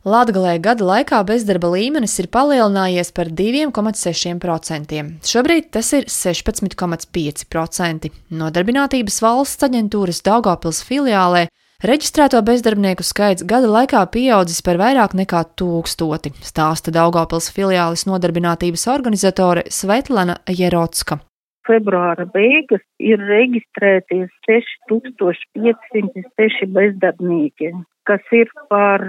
Latgalē gada laikā bezdarba līmenis ir palielinājies par 2,6%. Šobrīd tas ir 16,5%. Nodarbinātības valsts aģentūras Daugopils filiālē reģistrēto bezdarbnieku skaits gada laikā pieaudzis par vairāk nekā tūkstoti, stāsta Daugopils filiālis nodarbinātības organizatore Svetlana Jerotska februāra beigas ir reģistrēties 6506 bezdarbnieki, kas ir par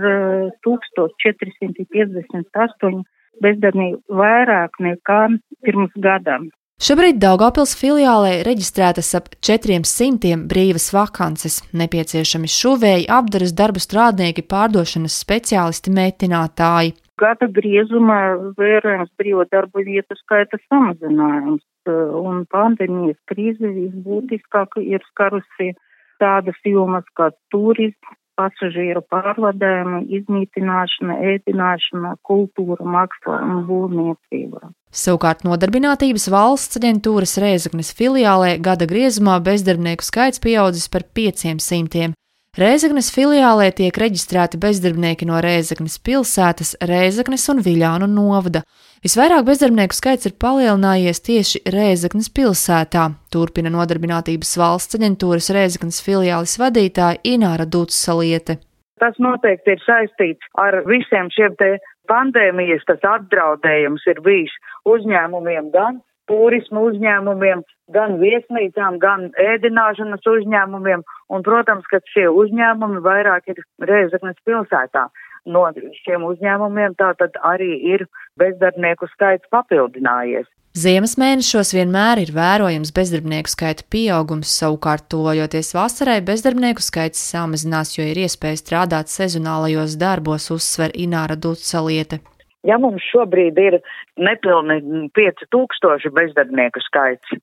1458 eh, bezdarbnieku vairāk nekā pirms gadam. Šobrīd Daugopils filiālē reģistrētas ap 400 brīvas vakances, nepieciešami šuvēji, apdares darbu strādnieki, pārdošanas speciālisti, mētinātāji. Gada griezumā vērojams brīvo darbu vietu skaita samazinājums, eh, un pandēmijas krīze visbūtiskāk ir skarusi tādas jomas kā turisms, pasažieru pārvadājumi, izmītināšana, ēdināšana, kultūra, māksla un būvniecība. Savukārt nodarbinātības valsts aģentūras Rēzaknes filiālē gada griezumā bezdarbnieku skaits pieaudzis par 500. Rēzaknes filiālē tiek reģistrēti bezdarbnieki no Rēzaknes pilsētas, Rēzaknes un Viļānu novada. Visvairāk bezdarbnieku skaits ir palielinājies tieši Rēzaknes pilsētā, turpina Nodarbinātības valsts aģentūras Rēzaknes filiālis vadītāja Ināra Dutsaliete. Tas noteikti ir saistīts ar visiem šiem te pandēmijas, tas apdraudējums ir bijis uzņēmumiem gan turismu uzņēmumiem, gan viesnīcām, gan ēdināšanas uzņēmumiem, un, protams, ka šie uzņēmumi vairāk ir Rēzaknes pilsētā. No šiem uzņēmumiem tātad arī ir bezdarbnieku skaits papildinājies. Ziemas mēnešos vienmēr ir vērojams bezdarbnieku skaita pieaugums, savukārt tojoties vasarai bezdarbnieku skaits samazinās, jo ir iespēja strādāt sezonālajos darbos, uzsver Ināra Dutsaliete. Ja mums šobrīd ir nepilni 5000 bezdarbnieku skaits,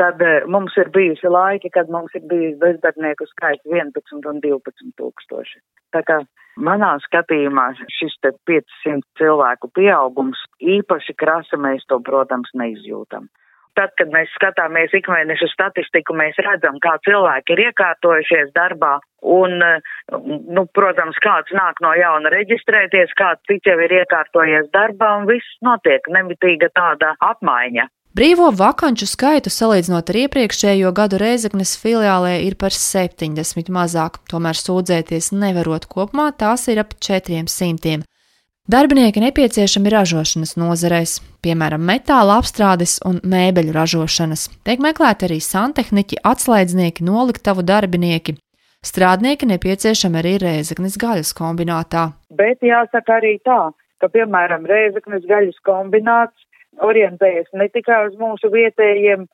tad eh, mums ir bijusi laiki, kad mums ir bijis bezdarbnieku skaits 11 un 12 tūkstoši. Tā kā manā skatījumā šis te 500 cilvēku pieaugums īpaši krasa mēs to, protams, neizjūtam. Tad, kad mēs skatāmies ikmēneša statistiku, mēs redzam, kā cilvēki ir iekārtojušies darbā, un, nu, protams, kāds nāk no jauna reģistrēties, kāds cits jau ir iekārtojies darbā, un viss notiek nemitīga tāda apmaiņa. Brīvo vakanču skaitu salīdzinot ar iepriekšējo gadu Reizeknes filiālē ir par 70 mazāk, tomēr sūdzēties nevarot kopumā tās ir ap 400. Darbinieki nepieciešami ražošanas nozareis, piemēram, metāla apstrādes un mēbeļu ražošanas. Tiek meklēti arī santehniķi, atslēdznieki, noliktavu darbinieki. Strādnieki nepieciešami arī Rēzaknes gaļas kombinātā. Bet jāsaka arī tā, ka, piemēram, Rēzaknes gaļas kombināts orientējas ne tikai uz mūsu vietējiem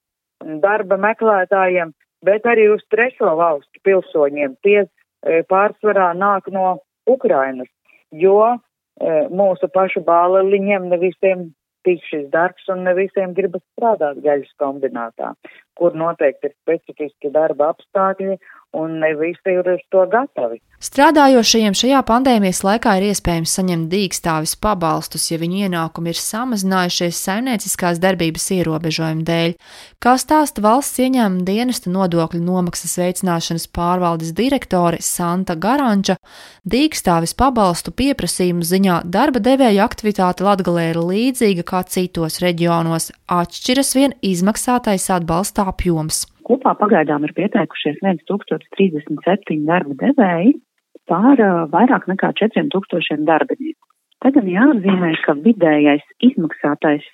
darba meklētājiem, bet arī uz trešo valstu pilsoņiem. Tie e, pārsvarā nāk no Ukrainas, jo mūsu pašu bāleliņiem ne visiem tik šis darbs un ne visiem gribas strādāt gaļas kombinātā, kur noteikti ir specifiski darba apstākļi un ne visi ir uz to gatavi. Strādājošajiem šajā pandēmijas laikā ir iespējams saņemt dīkstāvis pabalstus, ja viņu ienākumi ir samazinājušies saimnieciskās darbības ierobežojumu dēļ, kā stāsta valsts ieņēmuma dienesta nodokļu nomaksas veicināšanas pārvaldes direktore Santa Garanča. Dīkstāvis pabalstu pieprasījumu ziņā darba devēja aktivitāte Latgalē ir līdzīga kā citos reģionos, atšķiras vien izmaksātais atbalsta apjoms. Kopā pagaidām ir pieteikušies 1037 darba devēji pār vairāk nekā 4000 darbinieku. Tagad jāatzīmē, ka vidējais izmaksātais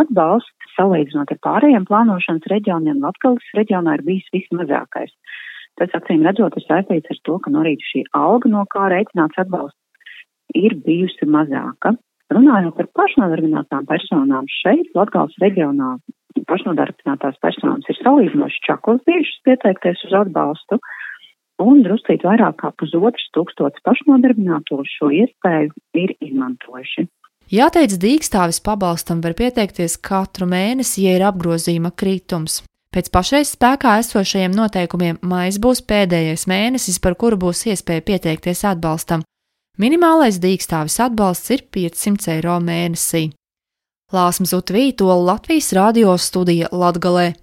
atbalsts salīdzinot ar pārējiem plānošanas reģioniem Latgales reģionā ir bijis vismazākais. Tas acīm redzot ir saistīts ar to, ka no rīta šī alga, no kā rēķināts atbalsts, ir bijusi mazāka. Runājot par pašnodarbinātām personām, šeit Latgales reģionā pašnodarbinātās personas ir salīdzinoši čaklas bijušas pieteikties uz atbalstu, un druscīt vairāk kā pusotrs tūkstots pašnodarbināto šo iespēju ir izmantojuši. Jāteic, dīkstāvis pabalstam var pieteikties katru mēnesi, ja ir apgrozījuma kritums. Pēc pašreiz spēkā esošajiem noteikumiem maijs būs pēdējais mēnesis, par kuru būs iespēja pieteikties atbalstam. Minimālais dīkstāvis atbalsts ir 500 eiro mēnesī. Lāsmas Utvītola Latvijas radio studija Latgalē.